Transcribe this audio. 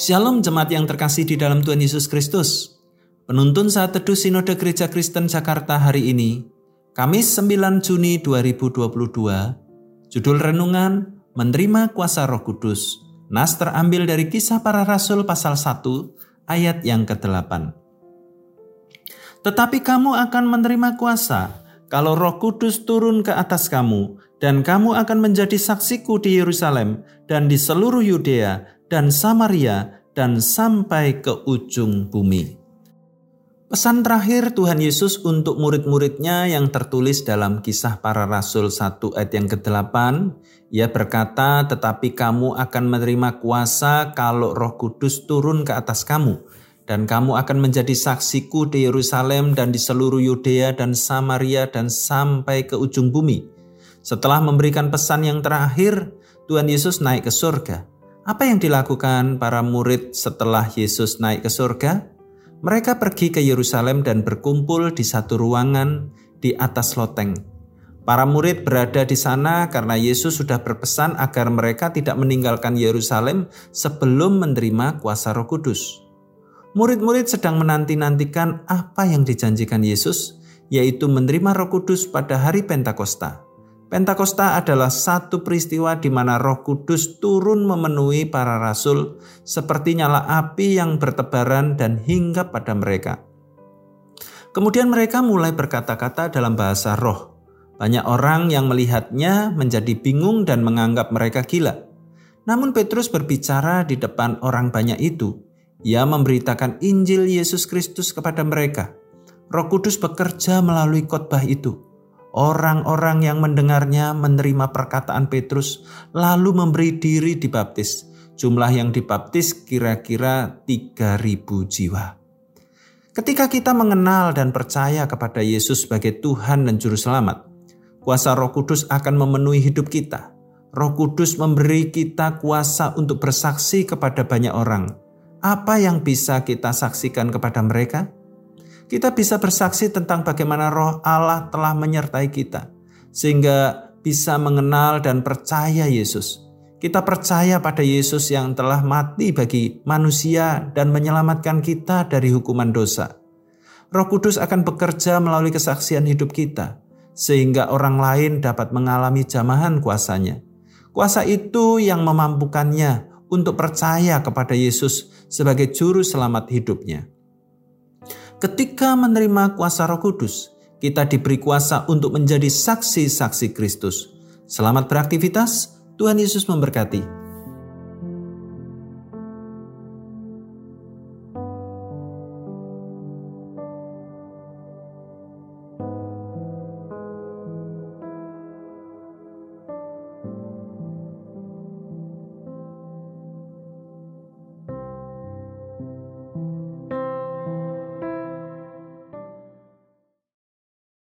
Shalom jemaat yang terkasih di dalam Tuhan Yesus Kristus. Penuntun saat teduh Sinode Gereja Kristen Jakarta hari ini, Kamis 9 Juni 2022, judul renungan Menerima Kuasa Roh Kudus. Nas terambil dari Kisah Para Rasul pasal 1 ayat yang ke-8. Tetapi kamu akan menerima kuasa kalau Roh Kudus turun ke atas kamu dan kamu akan menjadi saksiku di Yerusalem dan di seluruh Yudea dan Samaria dan sampai ke ujung bumi. Pesan terakhir Tuhan Yesus untuk murid-muridnya yang tertulis dalam kisah para rasul 1 ayat yang ke-8, ia berkata, tetapi kamu akan menerima kuasa kalau roh kudus turun ke atas kamu, dan kamu akan menjadi saksiku di Yerusalem dan di seluruh Yudea dan Samaria dan sampai ke ujung bumi. Setelah memberikan pesan yang terakhir, Tuhan Yesus naik ke surga. Apa yang dilakukan para murid setelah Yesus naik ke surga? Mereka pergi ke Yerusalem dan berkumpul di satu ruangan di atas loteng. Para murid berada di sana karena Yesus sudah berpesan agar mereka tidak meninggalkan Yerusalem sebelum menerima kuasa Roh Kudus. Murid-murid sedang menanti-nantikan apa yang dijanjikan Yesus, yaitu menerima Roh Kudus pada hari Pentakosta. Pentakosta adalah satu peristiwa di mana Roh Kudus turun memenuhi para rasul seperti nyala api yang bertebaran dan hinggap pada mereka. Kemudian mereka mulai berkata-kata dalam bahasa roh. Banyak orang yang melihatnya menjadi bingung dan menganggap mereka gila. Namun Petrus berbicara di depan orang banyak itu. Ia memberitakan Injil Yesus Kristus kepada mereka. Roh Kudus bekerja melalui khotbah itu Orang-orang yang mendengarnya menerima perkataan Petrus lalu memberi diri dibaptis. Jumlah yang dibaptis kira-kira 3000 jiwa. Ketika kita mengenal dan percaya kepada Yesus sebagai Tuhan dan Juru Selamat, kuasa Roh Kudus akan memenuhi hidup kita. Roh Kudus memberi kita kuasa untuk bersaksi kepada banyak orang. Apa yang bisa kita saksikan kepada mereka? Kita bisa bersaksi tentang bagaimana roh Allah telah menyertai kita, sehingga bisa mengenal dan percaya Yesus. Kita percaya pada Yesus yang telah mati bagi manusia dan menyelamatkan kita dari hukuman dosa. Roh Kudus akan bekerja melalui kesaksian hidup kita, sehingga orang lain dapat mengalami jamahan kuasanya. Kuasa itu yang memampukannya untuk percaya kepada Yesus sebagai juru selamat hidupnya. Ketika menerima kuasa Roh Kudus, kita diberi kuasa untuk menjadi saksi-saksi Kristus. Selamat beraktivitas, Tuhan Yesus memberkati.